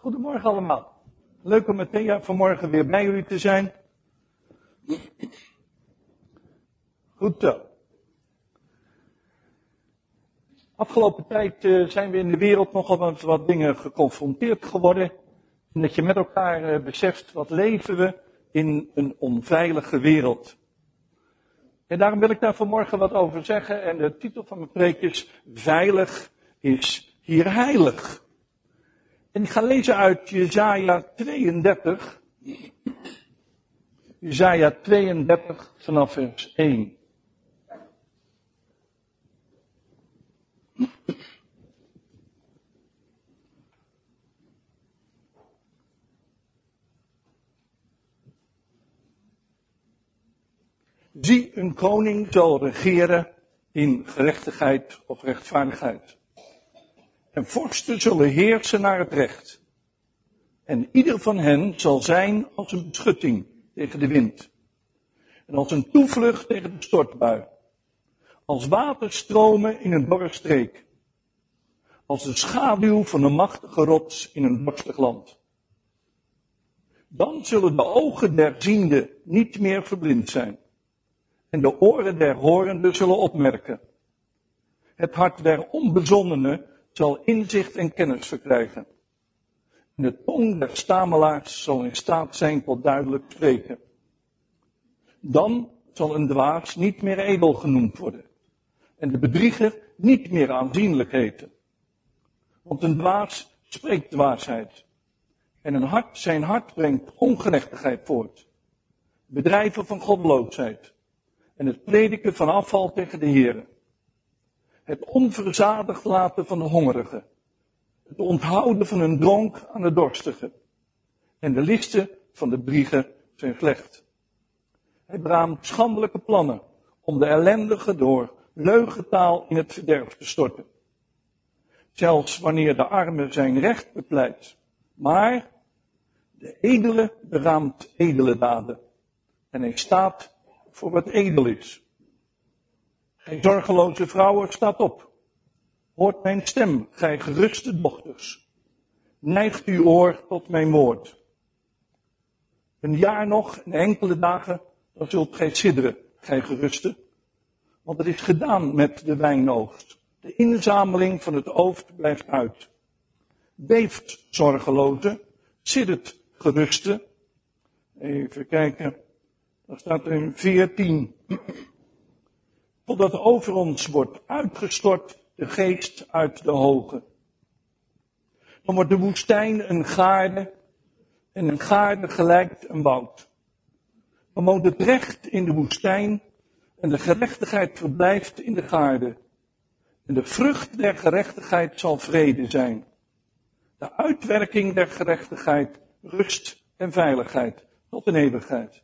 Goedemorgen allemaal. Leuk om meteen vanmorgen weer bij jullie te zijn. Goed zo. Afgelopen tijd eh, zijn we in de wereld nogal met wat dingen geconfronteerd geworden. En dat je met elkaar eh, beseft, wat leven we in een onveilige wereld. En daarom wil ik daar vanmorgen wat over zeggen. En de titel van mijn preek is Veilig is hier heilig. En ik ga lezen uit Jezaja 32. Jezaja 32 vanaf vers 1. Zie, een koning zal regeren in gerechtigheid of rechtvaardigheid. En vorsten zullen heersen naar het recht. En ieder van hen zal zijn als een beschutting tegen de wind. En als een toevlucht tegen de stortbui. Als waterstromen in een dorre streek. Als de schaduw van een machtige rots in een dorstig land. Dan zullen de ogen der zienden niet meer verblind zijn. En de oren der horenden zullen opmerken. Het hart der onbezonnenen zal inzicht en kennis verkrijgen. En de tong der stamelaars zal in staat zijn tot duidelijk spreken. Dan zal een dwaas niet meer edel genoemd worden. En de bedrieger niet meer aanzienlijk heten. Want een dwaas spreekt dwaasheid. En een hart, zijn hart brengt ongerechtigheid voort. Bedrijven van goddeloosheid. En het prediken van afval tegen de Heeren het onverzadigd laten van de hongerige, het onthouden van een dronk aan de dorstige en de listen van de briegen zijn slecht. Hij braamt schandelijke plannen om de ellendige door leugentaal in het verderf te storten. Zelfs wanneer de arme zijn recht bepleit. Maar de edele beraamt edele daden. En hij staat voor wat edel is. Gij zorgeloze vrouwen, staat op. Hoort mijn stem, gij geruste dochters. Neigt uw oor tot mijn woord. Een jaar nog en enkele dagen, dan zult gij sidderen, gij geruste. Want het is gedaan met de wijnoogst. De inzameling van het ooft blijft uit. Beeft zorgeloze, siddert geruste. Even kijken, daar staat er in 14 totdat over ons wordt uitgestort de geest uit de hoge. Dan wordt de woestijn een gaarde en een gaarde gelijkt een woud. Dan woont het recht in de woestijn en de gerechtigheid verblijft in de gaarde. En de vrucht der gerechtigheid zal vrede zijn. De uitwerking der gerechtigheid, rust en veiligheid tot in eeuwigheid.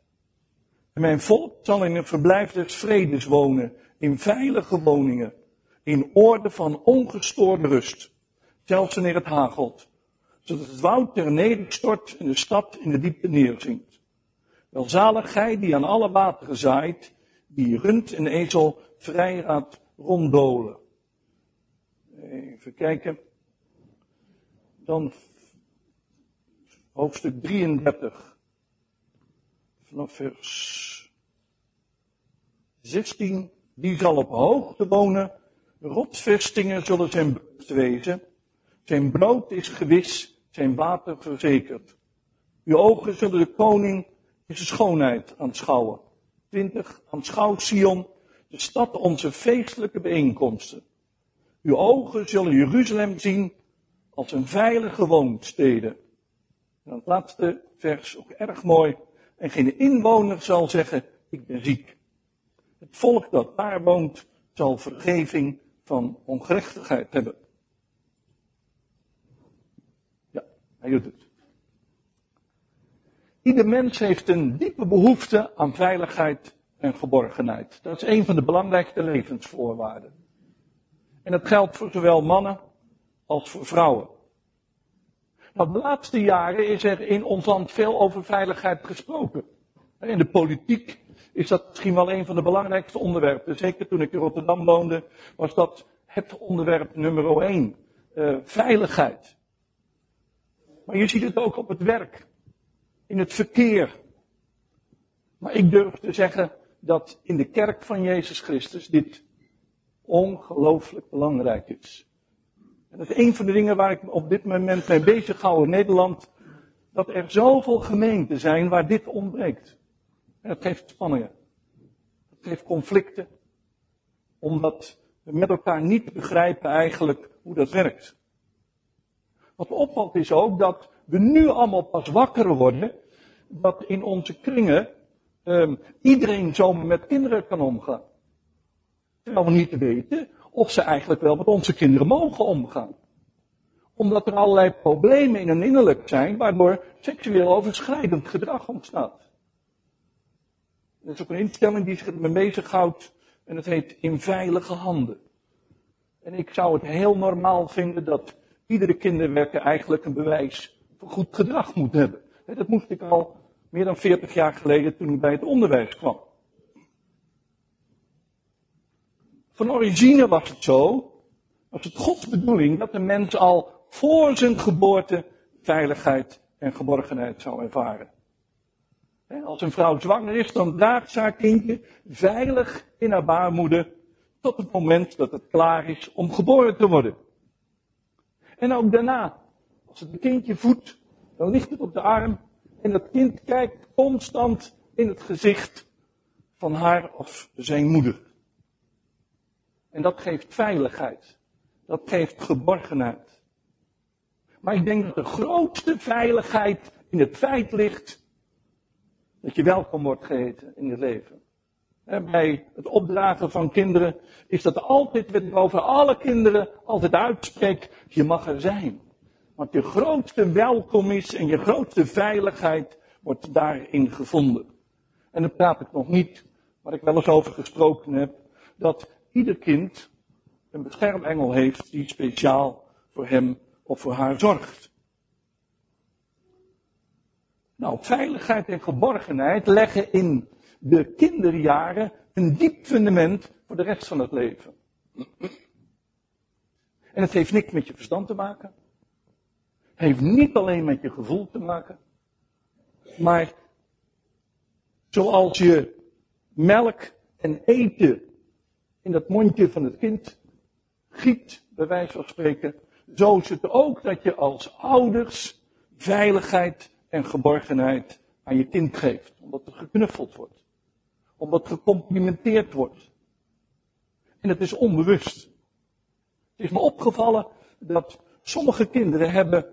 En mijn volk zal in een verblijf des vredes wonen in veilige woningen, in orde van ongestoorde rust, zelfs wanneer het hagelt, zodat het woud ter nederstort en de stad in de diepte neerzinkt. Welzalig gij die aan alle wateren zaait, die rund en ezel vrij raadt ronddolen. Even kijken. Dan hoofdstuk 33. Vanaf vers 16 die zal op hoogte wonen, rotsvestingen zullen zijn brust wezen. Zijn brood is gewis, zijn water verzekerd. Uw ogen zullen de koning in zijn schoonheid aanschouwen. 20. Aanschouw Sion, de stad onze feestelijke bijeenkomsten. Uw ogen zullen Jeruzalem zien als een veilige woonstede. En het laatste vers ook erg mooi. En geen inwoner zal zeggen, ik ben ziek. Het volk dat daar woont zal vergeving van ongerechtigheid hebben. Ja, hij doet het. Ieder mens heeft een diepe behoefte aan veiligheid en geborgenheid. Dat is een van de belangrijkste levensvoorwaarden. En dat geldt voor zowel mannen als voor vrouwen. Nou, de laatste jaren is er in ons land veel over veiligheid gesproken. In de politiek is dat misschien wel een van de belangrijkste onderwerpen. Zeker toen ik in Rotterdam woonde, was dat het onderwerp nummer één. Uh, veiligheid. Maar je ziet het ook op het werk, in het verkeer. Maar ik durf te zeggen dat in de kerk van Jezus Christus dit ongelooflijk belangrijk is. En dat is een van de dingen waar ik op dit moment mee bezig hou in Nederland. Dat er zoveel gemeenten zijn waar dit ontbreekt. Dat geeft spanningen. Dat geeft conflicten. Omdat we met elkaar niet begrijpen eigenlijk hoe dat werkt. Wat opvalt is ook dat we nu allemaal pas wakker worden. Dat in onze kringen um, iedereen zomaar met kinderen kan omgaan. Terwijl we niet weten of ze eigenlijk wel met onze kinderen mogen omgaan. Omdat er allerlei problemen in hun innerlijk zijn, waardoor seksueel overschrijdend gedrag ontstaat. Er is ook een instelling die zich ermee bezighoudt en het heet In Veilige Handen. En ik zou het heel normaal vinden dat iedere kinderwerker eigenlijk een bewijs voor goed gedrag moet hebben. Dat moest ik al meer dan 40 jaar geleden toen ik bij het onderwijs kwam. Van origine was het zo, was het Gods bedoeling dat de mens al voor zijn geboorte veiligheid en geborgenheid zou ervaren. Als een vrouw zwanger is, dan draagt ze haar kindje veilig in haar baarmoeder tot het moment dat het klaar is om geboren te worden. En ook daarna, als het kindje voedt, dan ligt het op de arm en dat kind kijkt constant in het gezicht van haar of zijn moeder. En dat geeft veiligheid. Dat geeft geborgenheid. Maar ik denk dat de grootste veiligheid in het feit ligt dat je welkom wordt geheten in je leven. bij het opdragen van kinderen is dat altijd, wat ik over alle kinderen altijd uitspreek, je mag er zijn. Want je grootste welkom is en je grootste veiligheid wordt daarin gevonden. En dan praat ik nog niet, waar ik wel eens over gesproken heb, dat ieder kind een beschermengel heeft die speciaal voor hem of voor haar zorgt. Nou, veiligheid en geborgenheid leggen in de kinderjaren een diep fundament voor de rest van het leven. En het heeft niks met je verstand te maken. Het heeft niet alleen met je gevoel te maken. Maar zoals je melk en eten in dat mondje van het kind giet, bij wijze van spreken, zo is het ook dat je als ouders veiligheid en geborgenheid aan je kind geeft. Omdat het geknuffeld wordt. Omdat gecomplimenteerd wordt. En het is onbewust. Het is me opgevallen dat sommige kinderen hebben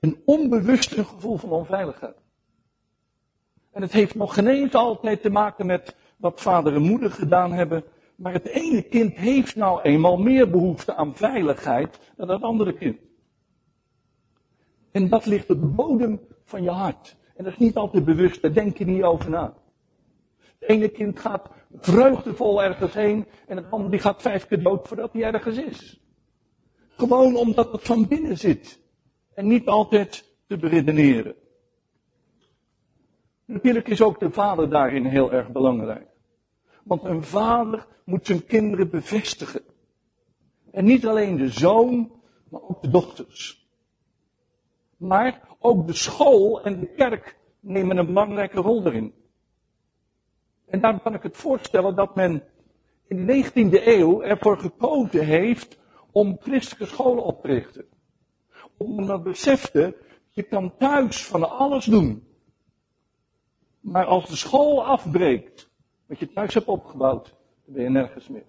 een onbewust een gevoel van onveiligheid. En het heeft nog geen altijd te maken met wat vader en moeder gedaan hebben. Maar het ene kind heeft nou eenmaal meer behoefte aan veiligheid dan het andere kind. En dat ligt op de bodem van je hart. En dat is niet altijd bewust, daar denk je niet over na. Het ene kind gaat vreugdevol ergens heen en het andere die gaat vijf keer dood voordat hij ergens is. Gewoon omdat het van binnen zit. En niet altijd te beredeneren. Natuurlijk is ook de vader daarin heel erg belangrijk. Want een vader moet zijn kinderen bevestigen. En niet alleen de zoon, maar ook de dochters. Maar ook de school en de kerk nemen een belangrijke rol erin. En daarom kan ik het voorstellen dat men in de 19e eeuw ervoor gekozen heeft om christelijke scholen op te richten. Omdat besefte, je kan thuis van alles doen. Maar als de school afbreekt, wat je thuis hebt opgebouwd, dan ben je nergens meer.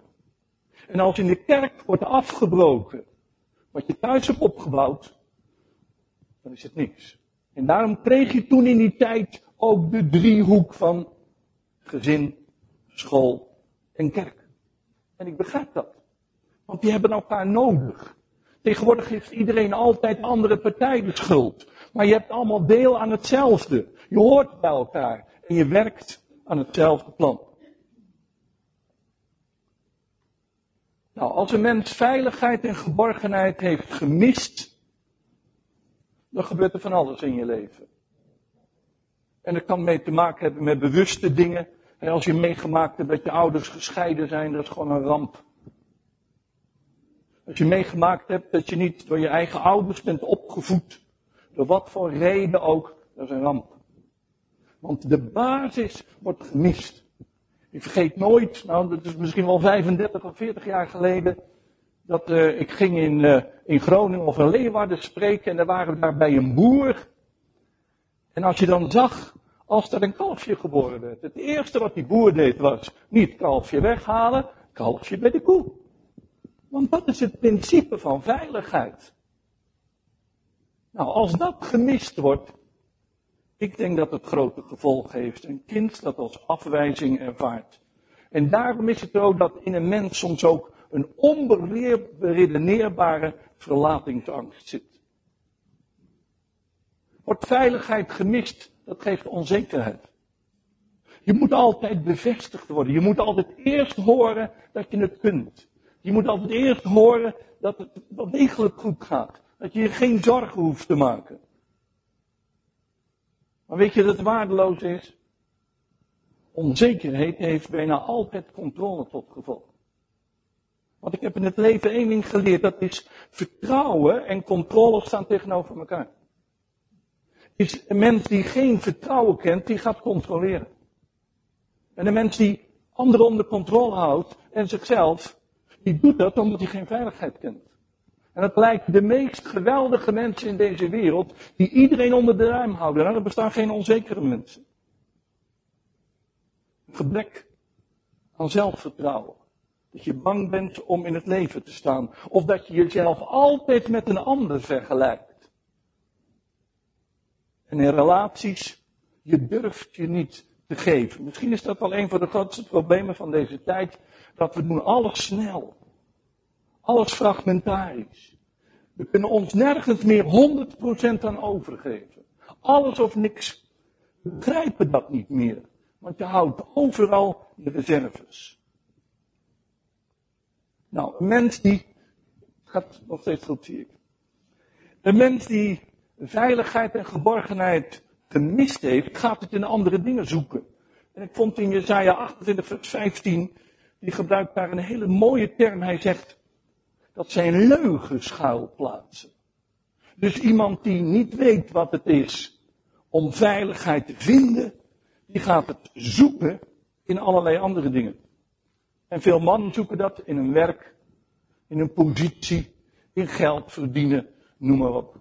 En als in de kerk wordt afgebroken, wat je thuis hebt opgebouwd, dan is het niks. En daarom kreeg je toen in die tijd ook de driehoek van gezin, school en kerk. En ik begrijp dat. Want die hebben elkaar nodig. Tegenwoordig heeft iedereen altijd andere partijen de schuld. Maar je hebt allemaal deel aan hetzelfde. Je hoort bij elkaar. En je werkt aan hetzelfde plan. Nou, als een mens veiligheid en geborgenheid heeft gemist, dan gebeurt er van alles in je leven. En dat kan mee te maken hebben met bewuste dingen. En als je meegemaakt hebt dat je ouders gescheiden zijn, dat is gewoon een ramp. Als je meegemaakt hebt dat je niet door je eigen ouders bent opgevoed, door wat voor reden ook, dat is een ramp. Want de basis wordt gemist. Ik vergeet nooit, nou dat is misschien wel 35 of 40 jaar geleden, dat uh, ik ging in, uh, in Groningen of in Leeuwarden spreken en daar waren we daar bij een boer. En als je dan zag, als er een kalfje geboren werd, het eerste wat die boer deed was niet kalfje weghalen, kalfje bij de koe. Want dat is het principe van veiligheid. Nou, als dat gemist wordt, ik denk dat het grote gevolgen heeft. Een kind dat als afwijzing ervaart. En daarom is het ook dat in een mens soms ook een onberedeneerbare verlatingsangst zit. Wordt veiligheid gemist, dat geeft onzekerheid. Je moet altijd bevestigd worden. Je moet altijd eerst horen dat je het kunt. Je moet altijd eerst horen dat het wel degelijk goed gaat. Dat je je geen zorgen hoeft te maken. Maar weet je dat het waardeloos is? Onzekerheid heeft bijna altijd controle tot gevolg. Want ik heb in het leven één ding geleerd, dat is vertrouwen en controle staan tegenover elkaar. Is een mens die geen vertrouwen kent, die gaat controleren. En een mens die anderen onder controle houdt en zichzelf, die doet dat omdat hij geen veiligheid kent. En het lijkt de meest geweldige mensen in deze wereld, die iedereen onder de ruim houden. Nou, er bestaan geen onzekere mensen. Gebrek aan zelfvertrouwen. Dat je bang bent om in het leven te staan. Of dat je jezelf altijd met een ander vergelijkt. En in relaties, je durft je niet te geven. Misschien is dat wel een van de grootste problemen van deze tijd. Dat we doen alles snel. Alles fragmentarisch. We kunnen ons nergens meer 100% aan overgeven. Alles of niks. We begrijpen dat niet meer. Want je houdt overal de reserves. Nou, een mens die. gaat nog steeds goed, zie ik. Een mens die veiligheid en geborgenheid gemist heeft, gaat het in andere dingen zoeken. En ik vond in Jezaja 28, vers 15, die gebruikt daar een hele mooie term. Hij zegt, dat zijn leugenschuilplaatsen. Dus iemand die niet weet wat het is om veiligheid te vinden, die gaat het zoeken in allerlei andere dingen. En veel mannen zoeken dat in een werk, in een positie, in geld verdienen, noem maar op.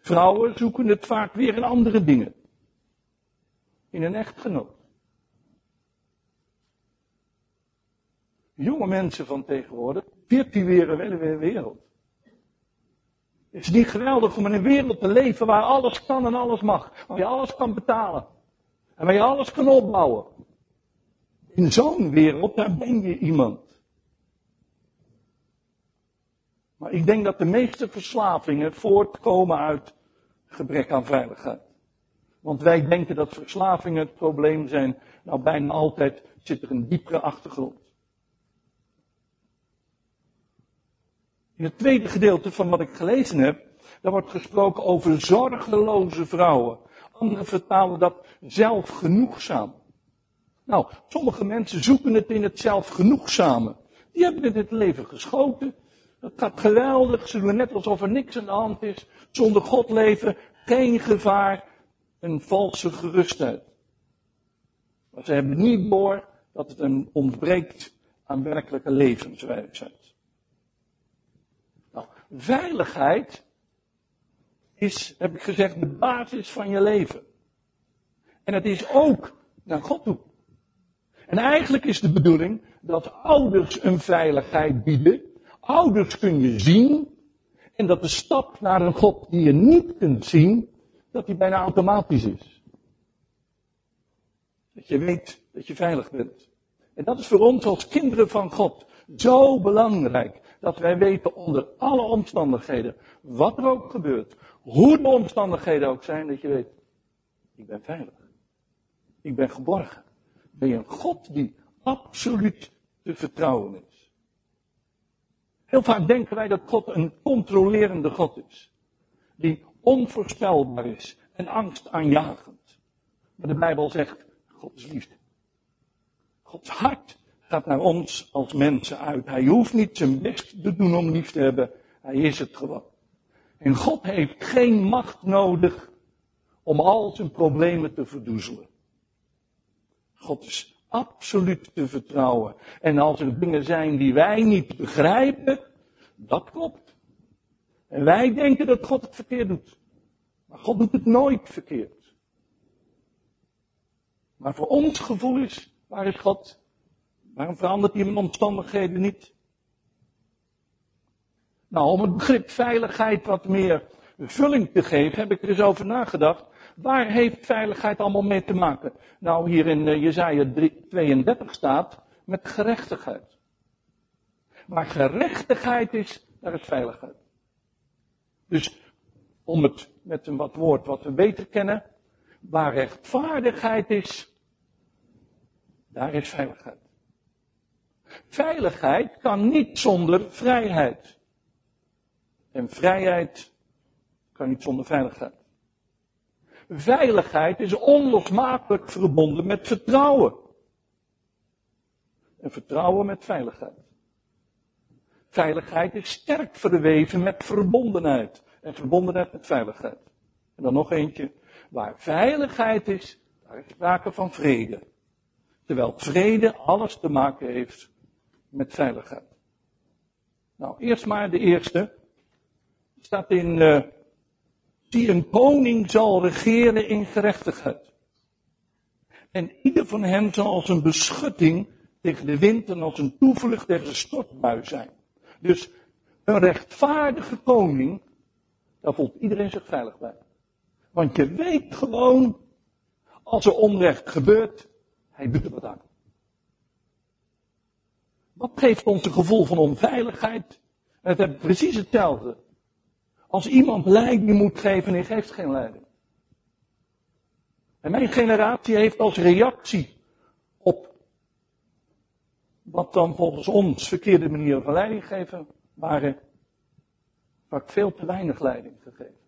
Vrouwen zoeken het vaak weer in andere dingen. In een echtgenoot. Jonge mensen van tegenwoordig virtuele wereld. Het is niet geweldig om in een wereld te leven waar alles kan en alles mag. Waar je alles kan betalen. En waar je alles kan opbouwen. In zo'n wereld, daar ben je iemand. Maar ik denk dat de meeste verslavingen voortkomen uit gebrek aan veiligheid. Want wij denken dat verslavingen het probleem zijn. Nou, bijna altijd zit er een diepere achtergrond. In het tweede gedeelte van wat ik gelezen heb, daar wordt gesproken over zorgeloze vrouwen. Anderen vertalen dat zelfgenoegzaam. Nou, sommige mensen zoeken het in het zelfgenoegzame. Die hebben het in het leven geschoten. Het gaat geweldig. Ze doen net alsof er niks aan de hand is. Zonder God leven, geen gevaar. Een valse gerustheid. Maar ze hebben niet door dat het een ontbreekt aan werkelijke levenswijsheid. Veiligheid is, heb ik gezegd, de basis van je leven. En het is ook naar God toe. En eigenlijk is de bedoeling dat ouders een veiligheid bieden. Ouders kun je zien. En dat de stap naar een God die je niet kunt zien, dat die bijna automatisch is. Dat je weet dat je veilig bent. En dat is voor ons als kinderen van God zo belangrijk dat wij weten onder alle omstandigheden, wat er ook gebeurt, hoe de omstandigheden ook zijn, dat je weet, ik ben veilig. Ik ben geborgen. Je een God die absoluut te vertrouwen is. Heel vaak denken wij dat God een controlerende God is. Die onvoorspelbaar is en angstaanjagend. Maar de Bijbel zegt, God is liefde. Gods hart gaat naar ons als mensen uit. Hij hoeft niet zijn best te doen om lief te hebben. Hij is het gewoon. En God heeft geen macht nodig om al zijn problemen te verdoezelen. God is absoluut te vertrouwen. En als er dingen zijn die wij niet begrijpen, dat klopt. En wij denken dat God het verkeerd doet. Maar God doet het nooit verkeerd. Maar voor ons gevoel is, waar is God? Waarom verandert hij mijn omstandigheden niet? Nou, om het begrip veiligheid wat meer vulling te geven, heb ik er eens over nagedacht. Waar heeft veiligheid allemaal mee te maken? Nou, hier in uh, Jezaja 32 staat met gerechtigheid. Waar gerechtigheid is, daar is veiligheid. Dus om het met een wat woord wat we beter kennen, waar rechtvaardigheid is, daar is veiligheid. Veiligheid kan niet zonder vrijheid. En vrijheid kan niet zonder veiligheid. Veiligheid is onlosmakelijk verbonden met vertrouwen. En vertrouwen met veiligheid. Veiligheid is sterk verweven met verbondenheid. En verbondenheid met veiligheid. En dan nog eentje. Waar veiligheid is, daar is sprake van vrede. Terwijl vrede alles te maken heeft met veiligheid. Nou, eerst maar de eerste. Staat in uh, die een koning zal regeren in gerechtigheid. En ieder van hen zal als een beschutting tegen de wind en als een toevlucht tegen de stortbui zijn. Dus een rechtvaardige koning, daar voelt iedereen zich veilig bij. Want je weet gewoon, als er onrecht gebeurt, hij doet er wat aan. Wat geeft ons een gevoel van onveiligheid? Het is precies hetzelfde. Als iemand leiding moet geven en hij geeft geen leiding. En mijn generatie heeft als reactie op wat dan volgens ons verkeerde manieren van leiding geven waren, vaak veel te weinig leiding gegeven.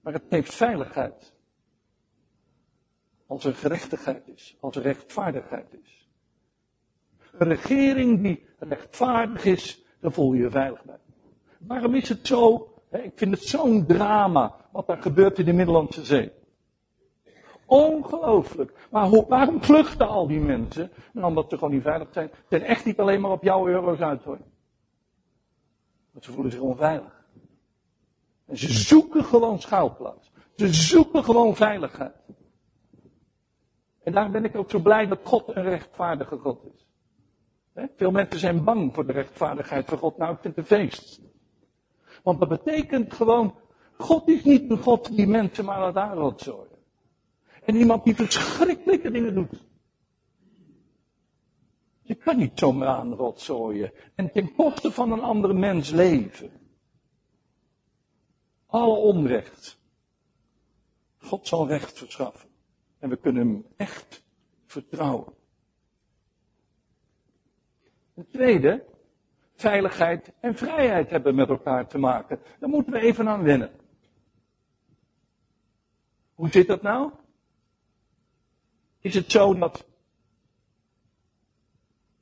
Maar het geeft veiligheid. Als er gerechtigheid is, als er rechtvaardigheid is. Een regering die rechtvaardig is, daar voel je je veilig bij. Waarom is het zo? Ik vind het zo'n drama wat er gebeurt in de Middellandse Zee. Ongelooflijk. Maar waarom vluchten al die mensen? Nou, omdat ze gewoon niet veilig zijn. Ze zijn echt niet alleen maar op jouw euro's uit hoor. Want ze voelen zich onveilig. En ze zoeken gewoon schuilplaats. Ze zoeken gewoon veiligheid. En daarom ben ik ook zo blij dat God een rechtvaardige God is. Veel mensen zijn bang voor de rechtvaardigheid van God. Nou, ik vind het een feest. Want dat betekent gewoon, God is niet een God die mensen maar laat aanrotzooien. En iemand die verschrikkelijke dingen doet. Je kan niet zomaar aanrotzooien en ten koste van een andere mens leven. Alle onrecht. God zal recht verschaffen. En we kunnen hem echt vertrouwen. Een tweede, veiligheid en vrijheid hebben met elkaar te maken. Daar moeten we even aan wennen. Hoe zit dat nou? Is het zo dat,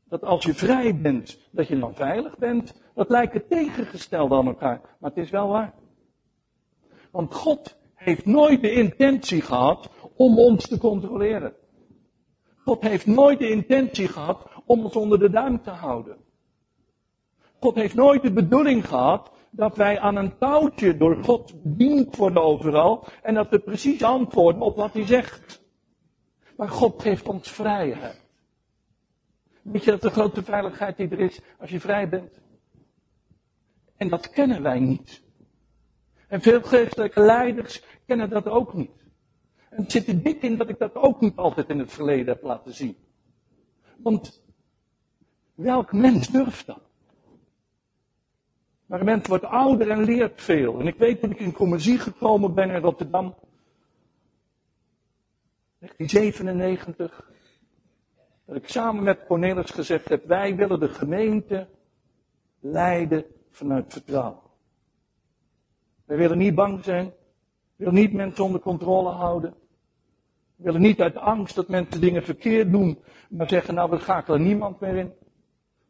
dat als je vrij bent, dat je dan veilig bent? Dat lijkt het tegengestelde aan elkaar, maar het is wel waar. Want God heeft nooit de intentie gehad om ons te controleren. God heeft nooit de intentie gehad om ons onder de duim te houden. God heeft nooit de bedoeling gehad dat wij aan een touwtje door God bediend worden overal en dat we precies antwoorden op wat hij zegt. Maar God geeft ons vrijheid. Weet je dat de grote veiligheid die er is als je vrij bent? En dat kennen wij niet. En veel geestelijke leiders kennen dat ook niet. En het zit er dik in dat ik dat ook niet altijd in het verleden heb laten zien. Want welk mens durft dat? Maar een mens wordt ouder en leert veel. En ik weet dat ik in commissie gekomen ben in Rotterdam. 1997. Dat ik samen met Cornelis gezegd heb, wij willen de gemeente leiden vanuit vertrouwen. Wij willen niet bang zijn. We willen niet mensen onder controle houden. We willen niet uit angst dat mensen dingen verkeerd doen, maar zeggen nou we schakelen niemand meer in.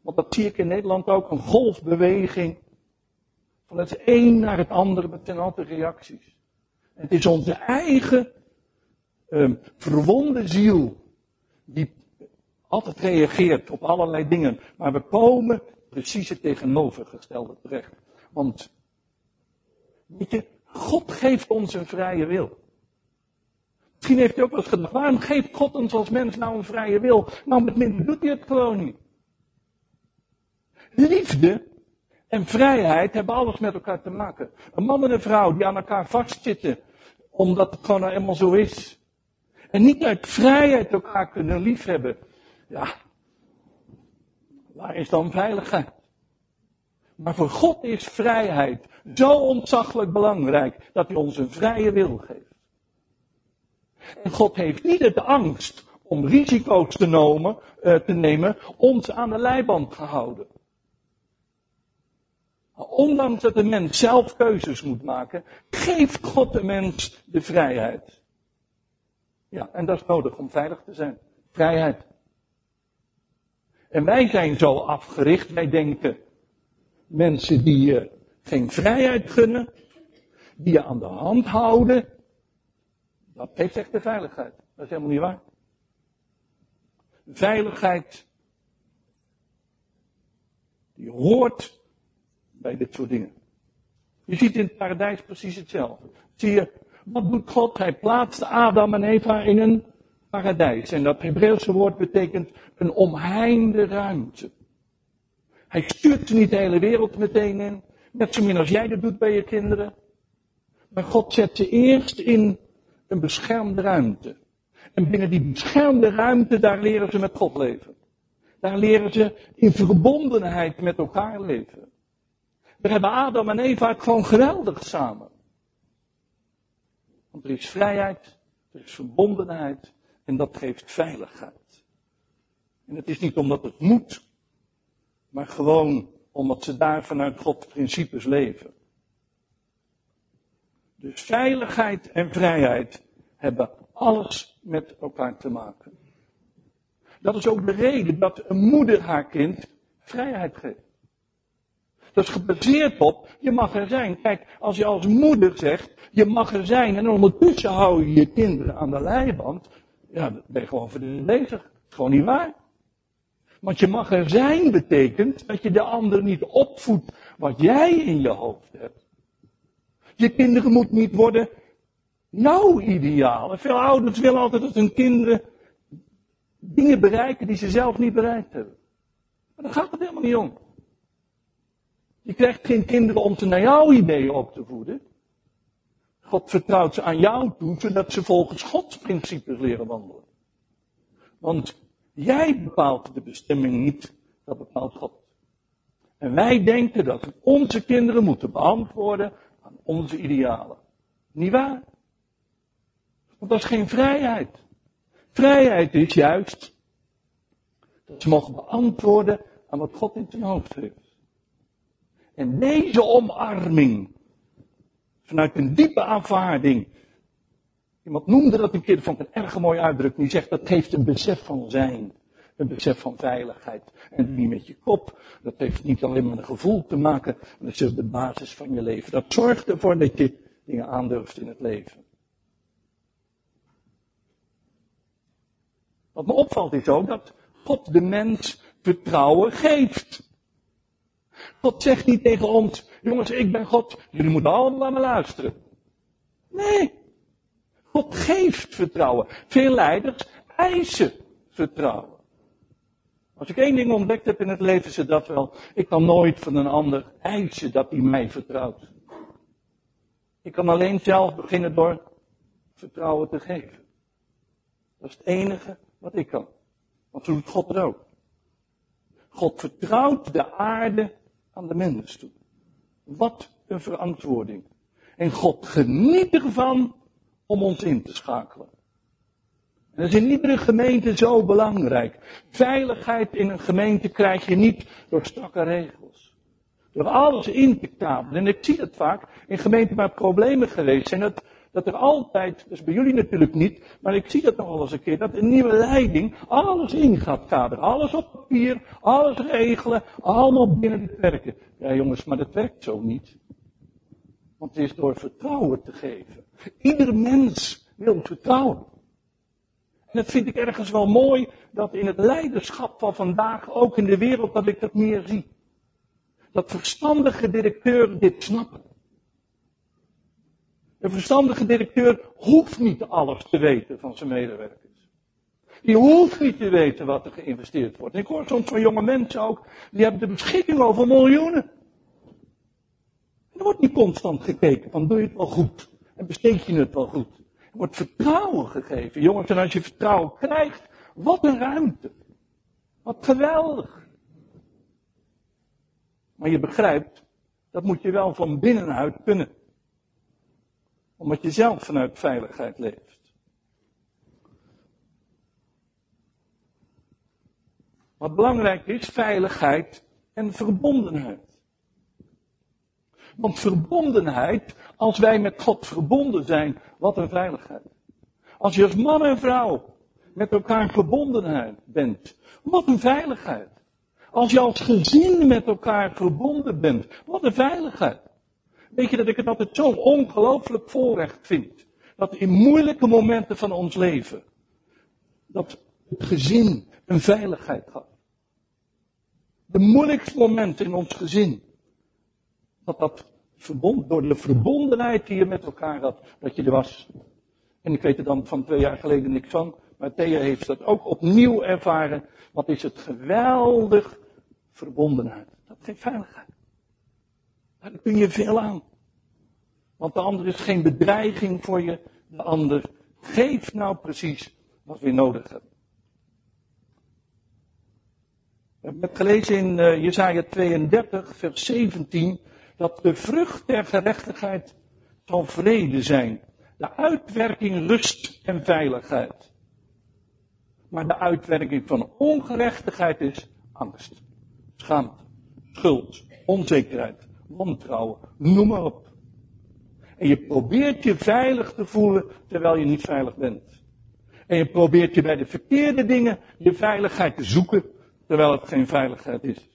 Want dat zie ik in Nederland ook, een golfbeweging. Van het een naar het andere met ten altijd reacties. Het is onze eigen um, verwonde ziel die altijd reageert op allerlei dingen. Maar we komen precies het tegenovergestelde terecht. Want, weet je, God geeft ons een vrije wil. Misschien heeft u ook wel eens gedacht, waarom geeft God ons als mens nou een vrije wil? Nou, met minder doet hij het gewoon niet. Liefde en vrijheid hebben alles met elkaar te maken. Een man en een vrouw die aan elkaar vastzitten, omdat het gewoon nou eenmaal zo is. En niet uit vrijheid elkaar kunnen liefhebben. Ja, waar is dan veiligheid? Maar voor God is vrijheid zo ontzaglijk belangrijk dat hij ons een vrije wil geeft. En God heeft niet de angst om risico's te nemen, uh, te nemen ons aan de leiband gehouden. Ondanks dat de mens zelf keuzes moet maken, geeft God de mens de vrijheid. Ja, en dat is nodig om veilig te zijn. Vrijheid. En wij zijn zo afgericht, wij denken, mensen die je geen vrijheid gunnen, die je aan de hand houden, dat heeft echt de veiligheid. Dat is helemaal niet waar. Veiligheid, die hoort bij dit soort dingen. Je ziet in het paradijs precies hetzelfde. Zie je, wat doet God? Hij plaatst Adam en Eva in een paradijs. En dat Hebreeuwse woord betekent een omheinde ruimte. Hij stuurt ze niet de hele wereld meteen in. Net zo min als jij dat doet bij je kinderen. Maar God zet ze eerst in een beschermde ruimte. En binnen die beschermde ruimte, daar leren ze met God leven. Daar leren ze in verbondenheid met elkaar leven. Daar hebben Adam en Eva gewoon geweldig samen. Want er is vrijheid, er is verbondenheid en dat geeft veiligheid. En het is niet omdat het moet, maar gewoon omdat ze daar vanuit Gods principes leven. Dus veiligheid en vrijheid hebben alles met elkaar te maken. Dat is ook de reden dat een moeder haar kind vrijheid geeft. Dat is gebaseerd op, je mag er zijn. Kijk, als je als moeder zegt, je mag er zijn en ondertussen hou je je kinderen aan de leiband, ja, dan ben je gewoon lezer. Dat is gewoon niet waar. Want je mag er zijn betekent dat je de ander niet opvoedt wat jij in je hoofd hebt. Je kinderen moeten niet worden jouw idealen. Veel ouders willen altijd dat hun kinderen dingen bereiken die ze zelf niet bereikt hebben. Maar daar gaat het helemaal niet om. Je krijgt geen kinderen om ze naar jouw ideeën op te voeden. God vertrouwt ze aan jou toe, zodat ze volgens Gods principes leren wandelen. Want jij bepaalt de bestemming niet, dat bepaalt God. En wij denken dat onze kinderen moeten beantwoorden aan onze idealen. Niet waar? Want dat is geen vrijheid. Vrijheid is juist dat ze mogen beantwoorden aan wat God in zijn hoofd heeft. En deze omarming, vanuit een diepe aanvaarding. Iemand noemde dat een keer, vond ik een erg mooie uitdrukking. Die zegt dat geeft een besef van zijn. Een besef van veiligheid. En niet met je kop. Dat heeft niet alleen met een gevoel te maken. Maar dat is de basis van je leven. Dat zorgt ervoor dat je dingen aandurft in het leven. Wat me opvalt is ook dat God de mens vertrouwen geeft. God zegt niet tegen ons, jongens, ik ben God, jullie moeten allemaal naar me luisteren. Nee. God geeft vertrouwen. Veel leiders eisen vertrouwen. Als ik één ding ontdekt heb in het leven, het dat wel. Ik kan nooit van een ander eisen dat hij mij vertrouwt. Ik kan alleen zelf beginnen door vertrouwen te geven. Dat is het enige wat ik kan. Want zo doet God er ook. God vertrouwt de aarde aan de mens toe. Wat een verantwoording. En God geniet ervan om ons in te schakelen. En dat is in iedere gemeente zo belangrijk. Veiligheid in een gemeente krijg je niet door strakke regels. Door alles in te kabelen. En ik zie dat vaak in gemeenten waar problemen geweest zijn. Dat dat er altijd, is bij jullie natuurlijk niet, maar ik zie dat nog wel eens een keer, dat een nieuwe leiding alles in gaat kaderen. Alles op papier, alles regelen, allemaal binnen het werken. Ja jongens, maar dat werkt zo niet. Want het is door vertrouwen te geven. Ieder mens wil vertrouwen. En dat vind ik ergens wel mooi, dat in het leiderschap van vandaag, ook in de wereld, dat ik dat meer zie. Dat verstandige directeuren dit snappen. Een verstandige directeur hoeft niet alles te weten van zijn medewerkers. Die hoeft niet te weten wat er geïnvesteerd wordt. ik hoor soms van jonge mensen ook, die hebben de beschikking over miljoenen. Er wordt niet constant gekeken van doe je het wel goed en besteed je het wel goed. Er wordt vertrouwen gegeven. Jongens, en als je vertrouwen krijgt, wat een ruimte. Wat geweldig. Maar je begrijpt, dat moet je wel van binnenuit kunnen. Omdat je zelf vanuit veiligheid leeft. Wat belangrijk is, veiligheid en verbondenheid. Want verbondenheid, als wij met God verbonden zijn, wat een veiligheid. Als je als man en vrouw met elkaar verbondenheid bent, wat een veiligheid. Als je als gezin met elkaar verbonden bent, wat een veiligheid. Weet je dat ik het altijd zo'n ongelooflijk voorrecht vind. Dat in moeilijke momenten van ons leven, dat het gezin een veiligheid gaf. De moeilijkste momenten in ons gezin, dat dat verbond, door de verbondenheid die je met elkaar had, dat je er was. En ik weet er dan van twee jaar geleden niks van, maar Thea heeft dat ook opnieuw ervaren. Wat is het geweldig verbondenheid. Dat geeft veiligheid. Daar kun je veel aan. Want de ander is geen bedreiging voor je. De ander geeft nou precies wat we nodig hebben. We hebben gelezen in uh, Jesaja 32, vers 17 dat de vrucht der gerechtigheid zal vrede zijn. De uitwerking rust en veiligheid. Maar de uitwerking van ongerechtigheid is angst, schaamte, schuld, onzekerheid, wantrouwen, noem maar op. En je probeert je veilig te voelen terwijl je niet veilig bent. En je probeert je bij de verkeerde dingen je veiligheid te zoeken terwijl het geen veiligheid is.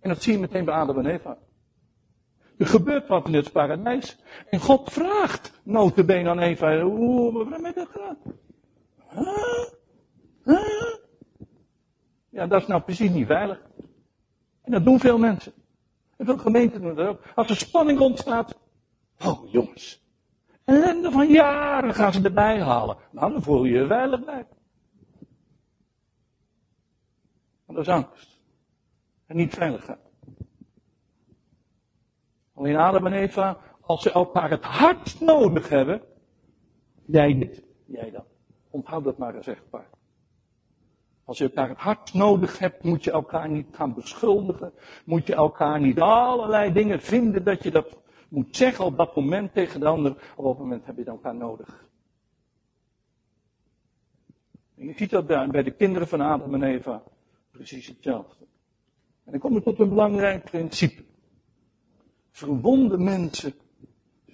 En dat zie je meteen bij Adam en Eva. Er gebeurt wat in het paradijs. En God vraagt notabene aan Eva, hoe hebben we dat gedaan? Huh? Huh? Ja, dat is nou precies niet veilig. En dat doen veel mensen. En veel gemeenten doen dat ook. Als er spanning ontstaat, oh jongens, ellende van jaren gaan ze erbij halen. Nou, dan voel je je veilig bij. Dat is angst. En niet veiligheid. Alleen Adam en Eva, als ze elkaar het hart nodig hebben, jij dit, jij dat. Onthoud dat maar eens echtpaar. Als je elkaar het hart nodig hebt, moet je elkaar niet gaan beschuldigen. Moet je elkaar niet allerlei dingen vinden dat je dat moet zeggen op dat moment tegen de ander. Op dat moment heb je elkaar nodig. En je ziet dat bij de kinderen van Adam en Eva precies hetzelfde. En dan kom je tot een belangrijk principe. Verwonde mensen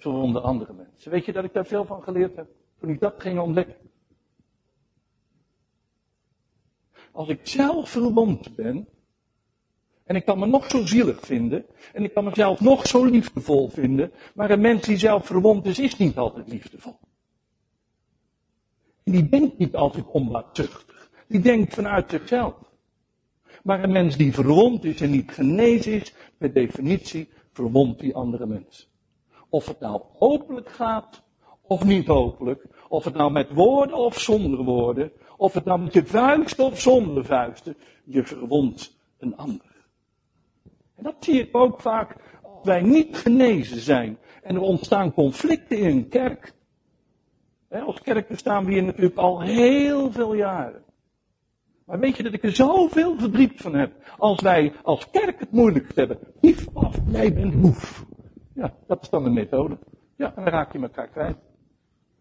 verwonden andere mensen. Weet je dat ik daar veel van geleerd heb? Toen ik dat ging ontdekken. Als ik zelf verwond ben, en ik kan me nog zo zielig vinden, en ik kan mezelf nog zo liefdevol vinden, maar een mens die zelf verwond is, is niet altijd liefdevol. En die denkt niet altijd onbaatzuchtig. Die denkt vanuit zichzelf. Maar een mens die verwond is en niet genezen is, per definitie verwondt die andere mens. Of het nou hopelijk gaat, of niet hopelijk. Of het nou met woorden of zonder woorden. Of het nou met je vuisten of zonder vuisten. Je verwondt een ander. Dat zie ik ook vaak als wij niet genezen zijn. En er ontstaan conflicten in een kerk. Als kerk bestaan we hier natuurlijk al heel veel jaren. Maar weet je dat ik er zoveel verdriet van heb. Als wij als kerk het moeilijk hebben. Hief af, jij bent boef. Ja, dat is dan de methode. Ja, en dan raak je elkaar kwijt.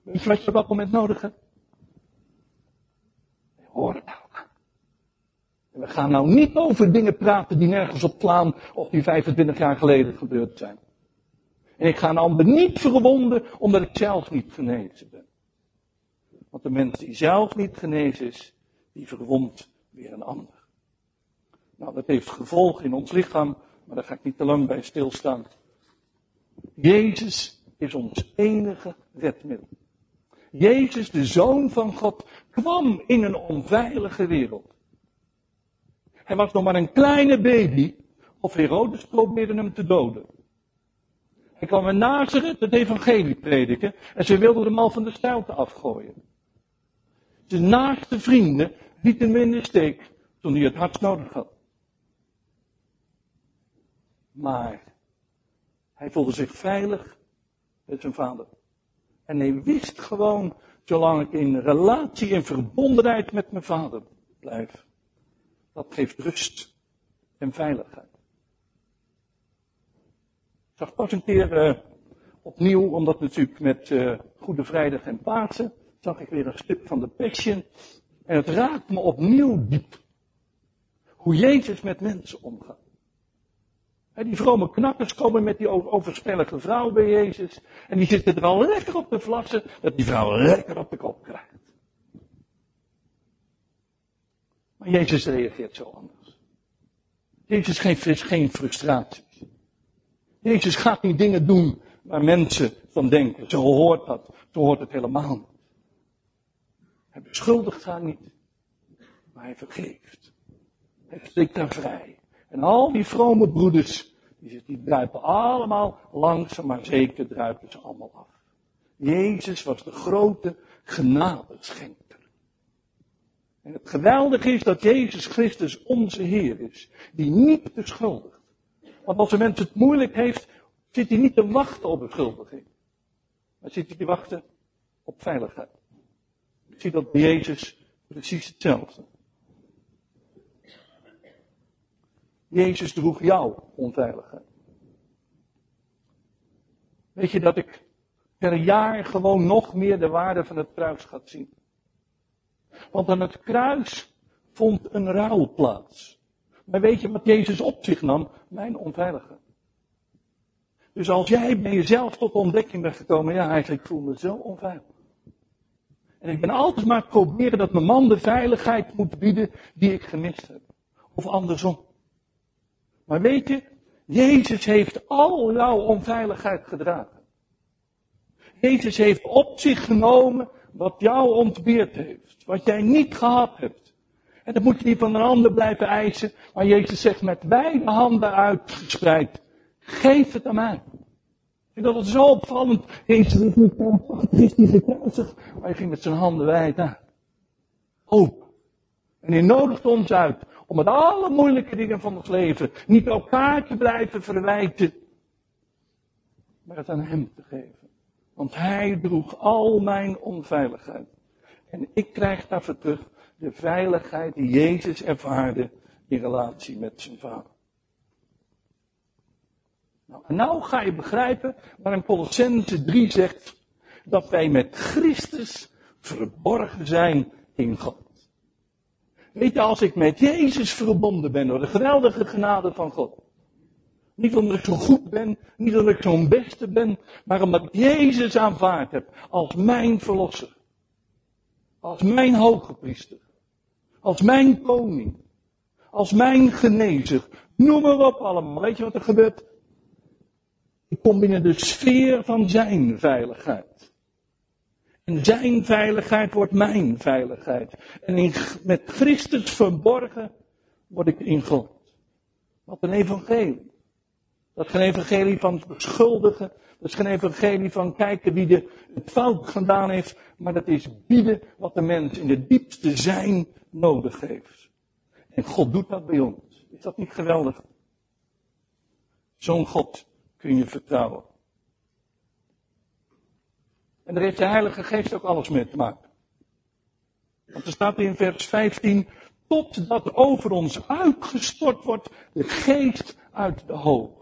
Weet je wat op moment nodig hebt? Hoor het nou Gaan nou niet over dingen praten die nergens op slaan of die 25 jaar geleden gebeurd zijn. En ik ga een ander niet verwonden omdat ik zelf niet genezen ben. Want de mens die zelf niet genezen is, die verwondt weer een ander. Nou, dat heeft gevolgen in ons lichaam, maar daar ga ik niet te lang bij stilstaan. Jezus is ons enige redmiddel. Jezus, de Zoon van God, kwam in een onveilige wereld. Hij was nog maar een kleine baby, of Herodes probeerde hem te doden. Hij kwam in Nazareth het evangelie prediken en ze wilden hem al van de stijlte afgooien. Zijn naaste vrienden lieten hem in de steek toen hij het hardst nodig had. Maar hij voelde zich veilig met zijn vader. En hij wist gewoon, zolang ik in relatie en verbondenheid met mijn vader blijf, dat geeft rust en veiligheid. Ik zag pas een keer uh, opnieuw, omdat natuurlijk met uh, Goede Vrijdag en Pasen, zag ik weer een stuk van de Passion. En het raakt me opnieuw diep. Hoe Jezus met mensen omgaat. Die vrome knakkers komen met die overspellige vrouw bij Jezus. En die zitten er al lekker op te vlassen, dat die vrouw lekker op de kop krijgt. Maar Jezus reageert zo anders. Jezus geeft geen frustraties. Jezus gaat niet dingen doen waar mensen van denken. Zo hoort dat. Zo hoort het helemaal niet. Hij beschuldigt haar niet. Maar hij vergeeft. Hij steekt haar vrij. En al die vrome broeders, die, die druipen allemaal langzaam maar zeker druipen ze allemaal af. Jezus was de grote genadeschenker. En het geweldige is dat Jezus Christus onze Heer is, die niet beschuldigt. Want als een mens het moeilijk heeft, zit hij niet te wachten op beschuldiging. Maar zit hij te wachten op veiligheid. Ik zie dat Jezus precies hetzelfde. Jezus droeg jouw onveiligheid. Weet je dat ik per jaar gewoon nog meer de waarde van het kruis ga zien? Want aan het kruis vond een rouw plaats. Maar weet je wat Jezus op zich nam? Mijn onveiligheid. Dus als jij bij jezelf tot ontdekking bent gekomen, ja, eigenlijk voel me zo onveilig. En ik ben altijd maar proberen dat mijn man de veiligheid moet bieden die ik gemist heb. Of andersom. Maar weet je, Jezus heeft al jouw onveiligheid gedragen. Jezus heeft op zich genomen wat jou ontbeerd heeft. Wat jij niet gehad hebt. En dat moet je niet van een ander blijven eisen. Maar Jezus zegt met beide handen uitgespreid. Geef het aan mij. Vind dat het zo opvallend. Jezus is niet is gekruisigd. Maar hij ging met zijn handen wijd aan. Open. En hij nodigt ons uit om met alle moeilijke dingen van ons leven niet elkaar te blijven verwijten, maar het aan Hem te geven. Want Hij droeg al mijn onveiligheid. En ik krijg daarvoor terug de veiligheid die Jezus ervaarde in relatie met zijn vader. Nou, en nou ga je begrijpen waarom Colossense 3 zegt dat wij met Christus verborgen zijn in God. Weet je, als ik met Jezus verbonden ben door de geweldige genade van God. Niet omdat ik zo goed ben, niet omdat ik zo'n beste ben, maar omdat ik Jezus aanvaard heb als mijn verlosser. Als mijn hoge priester. Als mijn koning. Als mijn genezer. Noem maar op allemaal. Weet je wat er gebeurt? Ik kom binnen de sfeer van zijn veiligheid. En zijn veiligheid wordt mijn veiligheid. En in, met Christus verborgen word ik in God. Wat een evangelie. Dat is geen evangelie van beschuldigen. Dat is geen evangelie van kijken wie de, het fout gedaan heeft. Maar dat is bieden wat de mens in de diepste zijn nodig heeft. En God doet dat bij ons. Is dat niet geweldig? Zo'n God kun je vertrouwen. En daar heeft de Heilige Geest ook alles mee te maken. Want er staat in vers 15, totdat over ons uitgestort wordt de geest uit de hoge.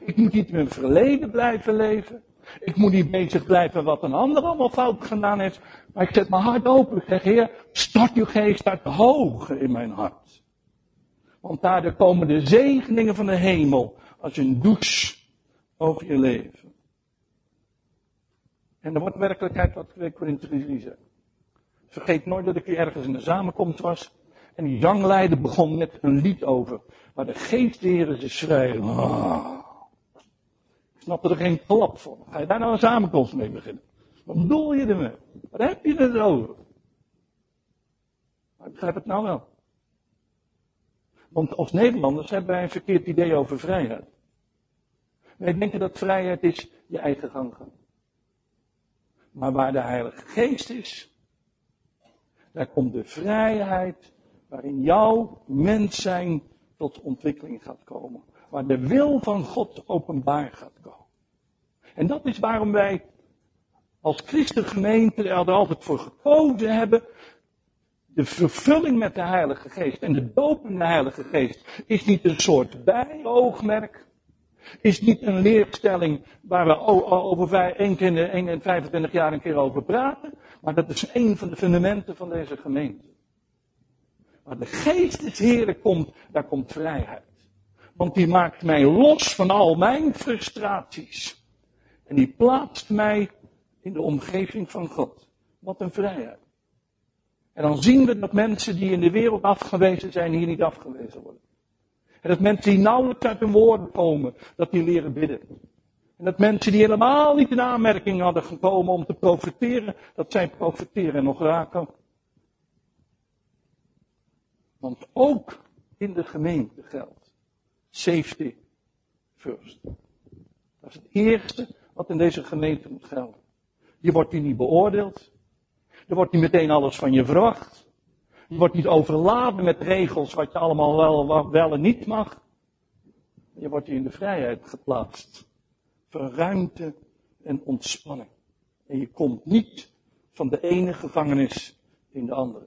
Ik moet niet in mijn verleden blijven leven. Ik moet niet bezig blijven wat een ander allemaal fout gedaan heeft. Maar ik zet mijn hart open. Ik zeg, Heer, stort uw geest uit hoge in mijn hart. Want daar komen de zegeningen van de hemel als een douche over je leven. En dat wordt werkelijkheid wat 2 Korinthe 3 zegt. Vergeet nooit dat ik hier ergens in de samenkomst was. En die zangleider begon met een lied over. Waar de geest is vrij. Ah. Ik snapte er geen klap van. Ga je daar nou een samenkomst mee beginnen? Wat bedoel je ermee? Wat heb je er over? Maar ik begrijp het nou wel. Want als Nederlanders hebben wij een verkeerd idee over vrijheid. Wij denken dat vrijheid is je eigen gang gaan. Maar waar de Heilige Geest is, daar komt de vrijheid waarin jouw mens zijn tot ontwikkeling gaat komen. Waar de wil van God openbaar gaat komen. En dat is waarom wij als christengemeente er altijd voor gekozen hebben. De vervulling met de Heilige Geest en de doop in de Heilige Geest is niet een soort bijoogmerk. Is niet een leerstelling waar we over één keer in 25 jaar een keer over praten. Maar dat is een van de fundamenten van deze gemeente. Waar de geest des Heren komt, daar komt vrijheid. Want die maakt mij los van al mijn frustraties. En die plaatst mij in de omgeving van God. Wat een vrijheid. En dan zien we dat mensen die in de wereld afgewezen zijn, hier niet afgewezen worden. En dat mensen die nauwelijks uit hun woorden komen, dat die leren bidden. En dat mensen die helemaal niet in aanmerking hadden gekomen om te profiteren, dat zij profiteren en nog raken. Want ook in de gemeente geldt. Safety first. Dat is het eerste wat in deze gemeente moet gelden. Je wordt hier niet beoordeeld. Er wordt niet meteen alles van je verwacht. Je wordt niet overladen met regels wat je allemaal wel, wel en niet mag. Je wordt hier in de vrijheid geplaatst. Voor ruimte en ontspanning. En je komt niet van de ene gevangenis in de andere.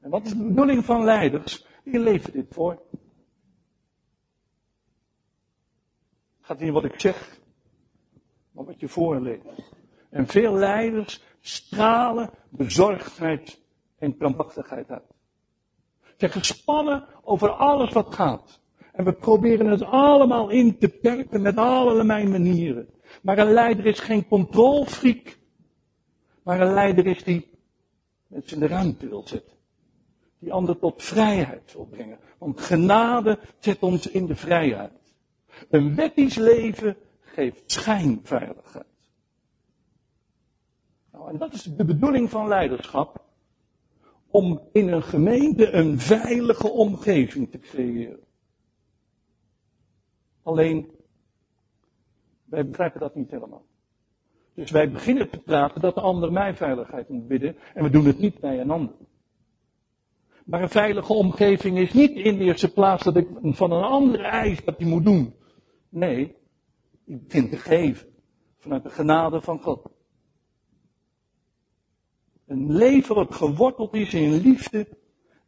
En wat is de bedoeling van leiders? Die leven dit voor. Gaat niet wat ik zeg, maar wat je voorleest. En veel leiders stralen bezorgdheid en krampachtigheid uit. Ze zijn gespannen over alles wat gaat. En we proberen het allemaal in te perken met allerlei manieren. Maar een leider is geen controlfreak. Maar een leider is die mensen in de ruimte wil zetten die ander tot vrijheid wil brengen. Want genade zet ons in de vrijheid. Een wettisch leven geeft schijnveiligheid. Nou, en dat is de bedoeling van leiderschap. Om in een gemeente een veilige omgeving te creëren. Alleen, wij begrijpen dat niet helemaal. Dus wij beginnen te praten dat de ander mij veiligheid moet bidden. En we doen het niet bij een ander. Maar een veilige omgeving is niet in de eerste plaats dat ik van een andere eis dat hij moet doen. Nee, ik vind te geven. Vanuit de genade van God. Een leven wat geworteld is in liefde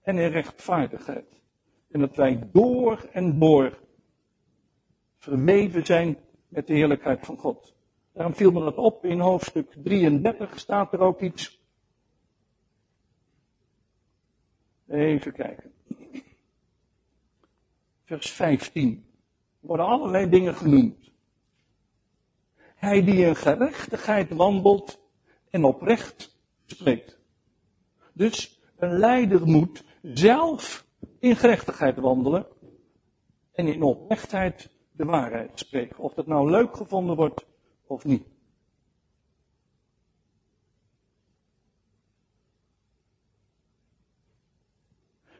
en in rechtvaardigheid. En dat wij door en door verweven zijn met de heerlijkheid van God. Daarom viel me dat op in hoofdstuk 33 staat er ook iets Even kijken. Vers 15. Worden allerlei dingen genoemd. Hij die in gerechtigheid wandelt en oprecht spreekt. Dus een leider moet zelf in gerechtigheid wandelen en in oprechtheid de waarheid spreken. Of dat nou leuk gevonden wordt of niet.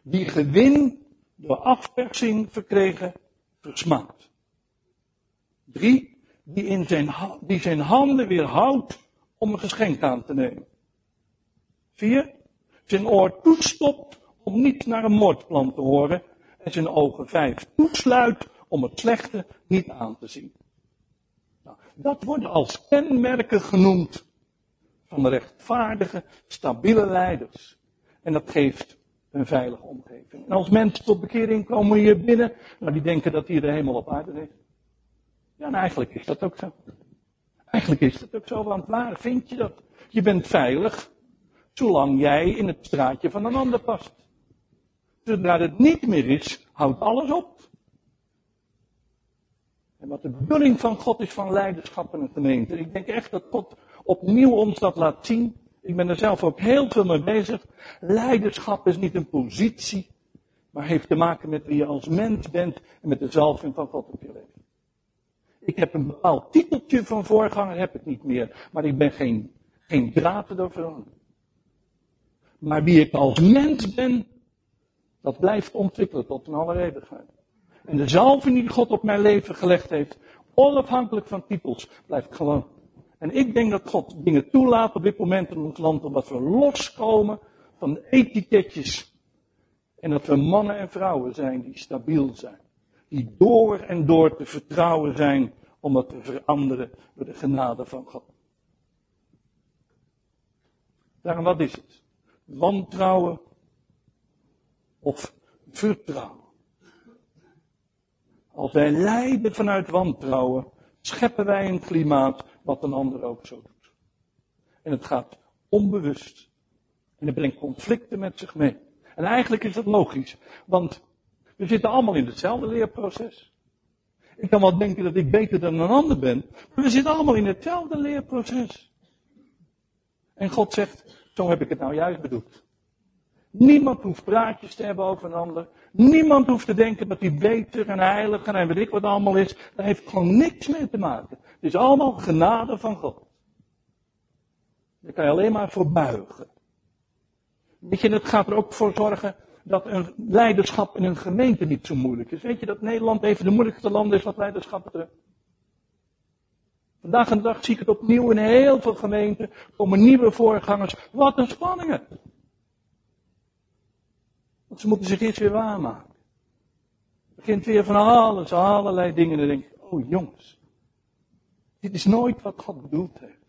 die gewin door afpersing verkregen versmaakt. Drie, die, in zijn, die zijn handen weer houdt om een geschenk aan te nemen. Vier, zijn oor toestopt om niet naar een moordplan te horen. En zijn ogen vijf toesluit om het slechte niet aan te zien. Nou, dat worden als kenmerken genoemd van rechtvaardige, stabiele leiders. En dat geeft een veilige omgeving. En als mensen tot bekering komen hier binnen, nou die denken dat hier de hemel op aarde heeft. Ja, eigenlijk is dat ook zo. Eigenlijk is dat ook zo, want waar vind je dat? Je bent veilig, zolang jij in het straatje van een ander past. Zodra het niet meer is, houdt alles op. En wat de bedoeling van God is van leiderschap in een gemeente. Ik denk echt dat God opnieuw ons dat laat zien. Ik ben er zelf ook heel veel mee bezig. Leiderschap is niet een positie, maar heeft te maken met wie je als mens bent en met de zalving van God op je leven. Ik heb een bepaald titeltje van voorganger, heb ik niet meer, maar ik ben geen, geen draad veranderd. Maar wie ik als mens ben, dat blijft ontwikkelen tot een alle eeuwigheid. En de zalving die God op mijn leven gelegd heeft, onafhankelijk van titels, blijft gewoon. En ik denk dat God dingen toelaat op dit moment in ons land, omdat we loskomen van de etiketjes. En dat we mannen en vrouwen zijn die stabiel zijn. Die door en door te vertrouwen zijn, omdat we veranderen door de genade van God. Daarom, wat is het? Wantrouwen of vertrouwen? Als wij lijden vanuit wantrouwen, scheppen wij een klimaat wat een ander ook zo doet. En het gaat onbewust. En het brengt conflicten met zich mee. En eigenlijk is dat logisch, want we zitten allemaal in hetzelfde leerproces. Ik kan wel denken dat ik beter dan een ander ben, maar we zitten allemaal in hetzelfde leerproces. En God zegt, zo heb ik het nou juist bedoeld. Niemand hoeft praatjes te hebben over een ander. Niemand hoeft te denken dat hij beter en heiliger en weet ik wat allemaal is. Daar heeft gewoon niks mee te maken. Het is allemaal genade van God. Daar kan je alleen maar voor buigen. Weet je, het gaat er ook voor zorgen dat een leiderschap in een gemeente niet zo moeilijk is. Weet je dat Nederland even de moeilijkste land is wat leiderschap betreft? Vandaag en dag zie ik het opnieuw in heel veel gemeenten. komen nieuwe voorgangers. Wat een spanningen. Ze moeten zich eerst weer waarmaken. Begint weer van alles, allerlei dingen. En dan denk oh jongens. Dit is nooit wat God bedoeld heeft.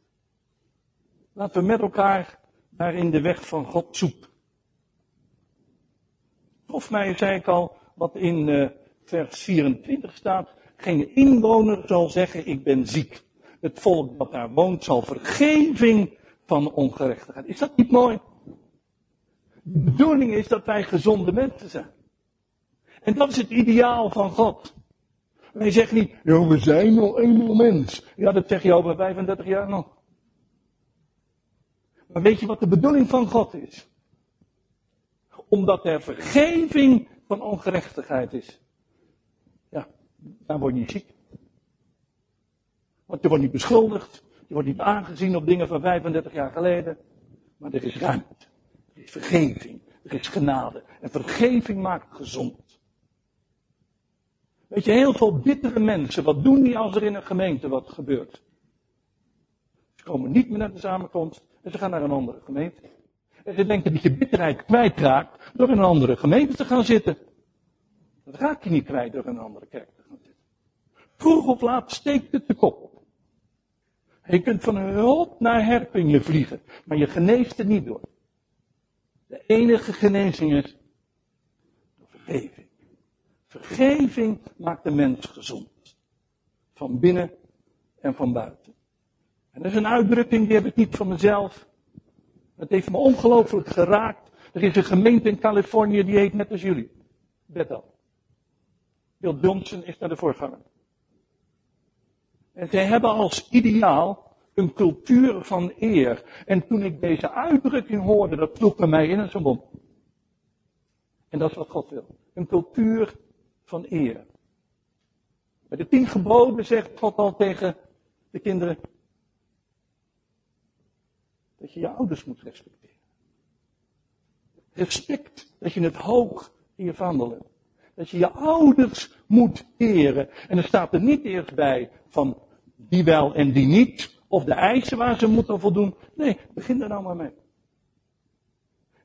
Laten we met elkaar daarin de weg van God zoeken. Of mij zei ik al, wat in uh, vers 24 staat. Geen inwoner zal zeggen, ik ben ziek. Het volk dat daar woont zal vergeving van ongerechtigheid. Is dat niet mooi? De bedoeling is dat wij gezonde mensen zijn. En dat is het ideaal van God. Wij zeggen niet, ja, we zijn nog eenmaal mens. Ja, dat zeg je over 35 jaar nog. Maar weet je wat de bedoeling van God is? Omdat er vergeving van ongerechtigheid is. Ja, dan word je niet ziek. Want je wordt niet beschuldigd. Je wordt niet aangezien op dingen van 35 jaar geleden. Maar er is ruimte. Is vergeving. Er is genade. En vergeving maakt gezond. Weet je, heel veel bittere mensen, wat doen die als er in een gemeente wat gebeurt? Ze komen niet meer naar de samenkomst en ze gaan naar een andere gemeente. En ze denken dat je bitterheid kwijtraakt door in een andere gemeente te gaan zitten. Dat raak je niet kwijt door een andere kerk te gaan zitten. Vroeg of laat steekt het de kop op. Je kunt van hulp naar herpingen vliegen, maar je geneest er niet door. De enige genezing is vergeving. Vergeving maakt de mens gezond. Van binnen en van buiten. En dat is een uitdrukking, die heb ik niet van mezelf. Het heeft me ongelooflijk geraakt. Er is een gemeente in Californië die heet net als jullie. Bethel. Bill Johnson is daar de voorganger. En zij hebben als ideaal een cultuur van eer. En toen ik deze uitdrukking hoorde, dat sloeg bij mij in een mond. En dat is wat God wil. Een cultuur van eer. Bij de tien geboden zegt God al tegen de kinderen dat je je ouders moet respecteren. Respect dat je het hoog in je vaandel. Dat je je ouders moet eren. En er staat er niet eerst bij van die wel en die niet. Of de eisen waar ze moeten voldoen. Nee, begin er nou maar mee.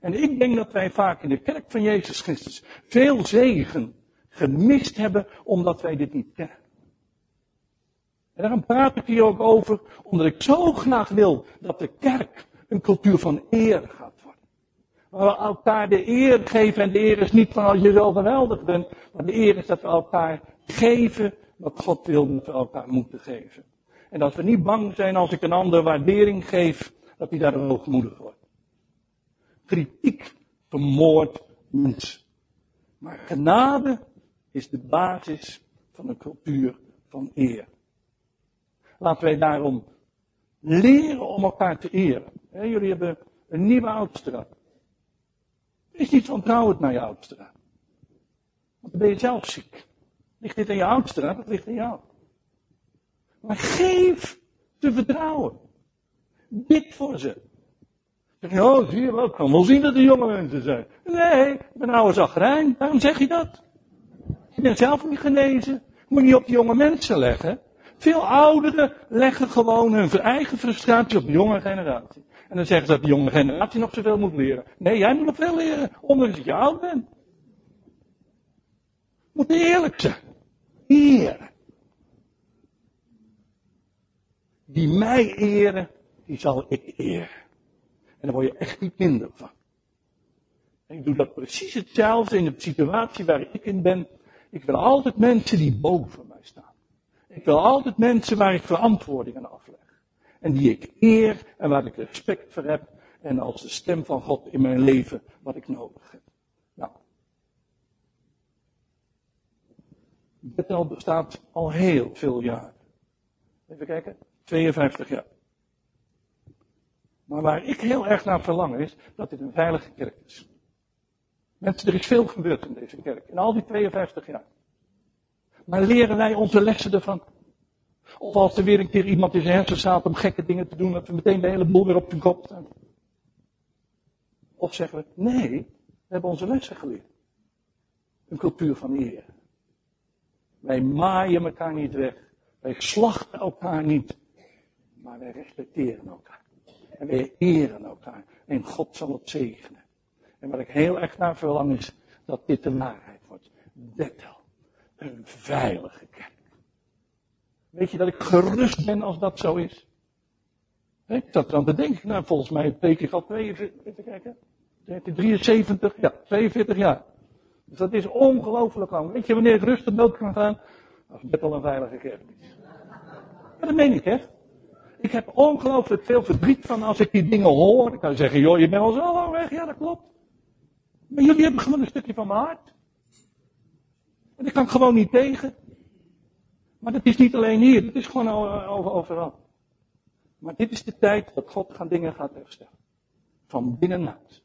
En ik denk dat wij vaak in de kerk van Jezus Christus veel zegen gemist hebben omdat wij dit niet kennen. En daarom praat ik hier ook over, omdat ik zo graag wil dat de kerk een cultuur van eer gaat worden. Waar we elkaar de eer geven en de eer is niet van als je zo geweldig bent, maar de eer is dat we elkaar geven wat God wil dat we elkaar moeten geven. En dat we niet bang zijn als ik een ander waardering geef, dat hij daar hoogmoedig wordt. Kritiek vermoordt mensen. Maar genade is de basis van een cultuur van eer. Laten wij daarom leren om elkaar te eren. jullie hebben een nieuwe oudstraat. Is niet van trouw het naar je oudstraat. Want dan ben je zelf ziek. Ligt dit in je oudstraat? Dat ligt in jou. Maar geef te vertrouwen. Bid voor ze. Zeg je, oh, zie je wel, ik kan wel zien dat er jonge mensen zijn. Nee, ik ben oude zagrijn. Waarom zeg je dat? Je bent zelf niet genezen. Moet je niet op de jonge mensen leggen. Veel ouderen leggen gewoon hun eigen frustratie op de jonge generatie. En dan zeggen ze dat de jonge generatie nog zoveel moet leren. Nee, jij moet nog veel leren, ondanks dat je oud bent. Moet eerlijk zijn. Eer. Die mij eren, die zal ik eren. En daar word je echt niet minder van. En ik doe dat precies hetzelfde in de situatie waar ik in ben. Ik wil altijd mensen die boven mij staan. Ik wil altijd mensen waar ik verantwoording aan afleg. En die ik eer en waar ik respect voor heb. En als de stem van God in mijn leven wat ik nodig heb. Nou. Bethel bestaat al heel veel jaren. Even kijken. 52 jaar. Maar waar ik heel erg naar verlang is dat dit een veilige kerk is. Mensen, er is veel gebeurd in deze kerk. In al die 52 jaar. Maar leren wij onze lessen ervan? Of als er weer een keer iemand in zijn hersen staat om gekke dingen te doen, dat we meteen de hele boel weer op de kop staan. Of zeggen we, nee, we hebben onze lessen geleerd. Een cultuur van eer. Wij maaien elkaar niet weg. Wij slachten elkaar niet. Maar wij respecteren elkaar. En wij eren elkaar. En God zal het zegenen. En wat ik heel erg naar verlang is dat dit de waarheid wordt. Bethel. Een veilige kerk. Weet je dat ik gerust ben als dat zo is? Ik zat aan te denken, nou volgens mij teken ik al 42, even kijken, 73, ja, 42 jaar. Dus dat is ongelooflijk lang. Weet je wanneer ik rustig dood kan gaan? Als het al een veilige kerk is. Ja, dat meen ik, hè? Ik heb ongelooflijk veel verdriet van als ik die dingen hoor. Ik kan zeggen, joh, je bent al zo lang weg. Ja, dat klopt. Maar jullie hebben gewoon een stukje van mijn hart. En ik kan gewoon niet tegen. Maar dat is niet alleen hier, dat is gewoon overal. Maar dit is de tijd dat God gaan dingen gaat herstellen. Van binnenuit.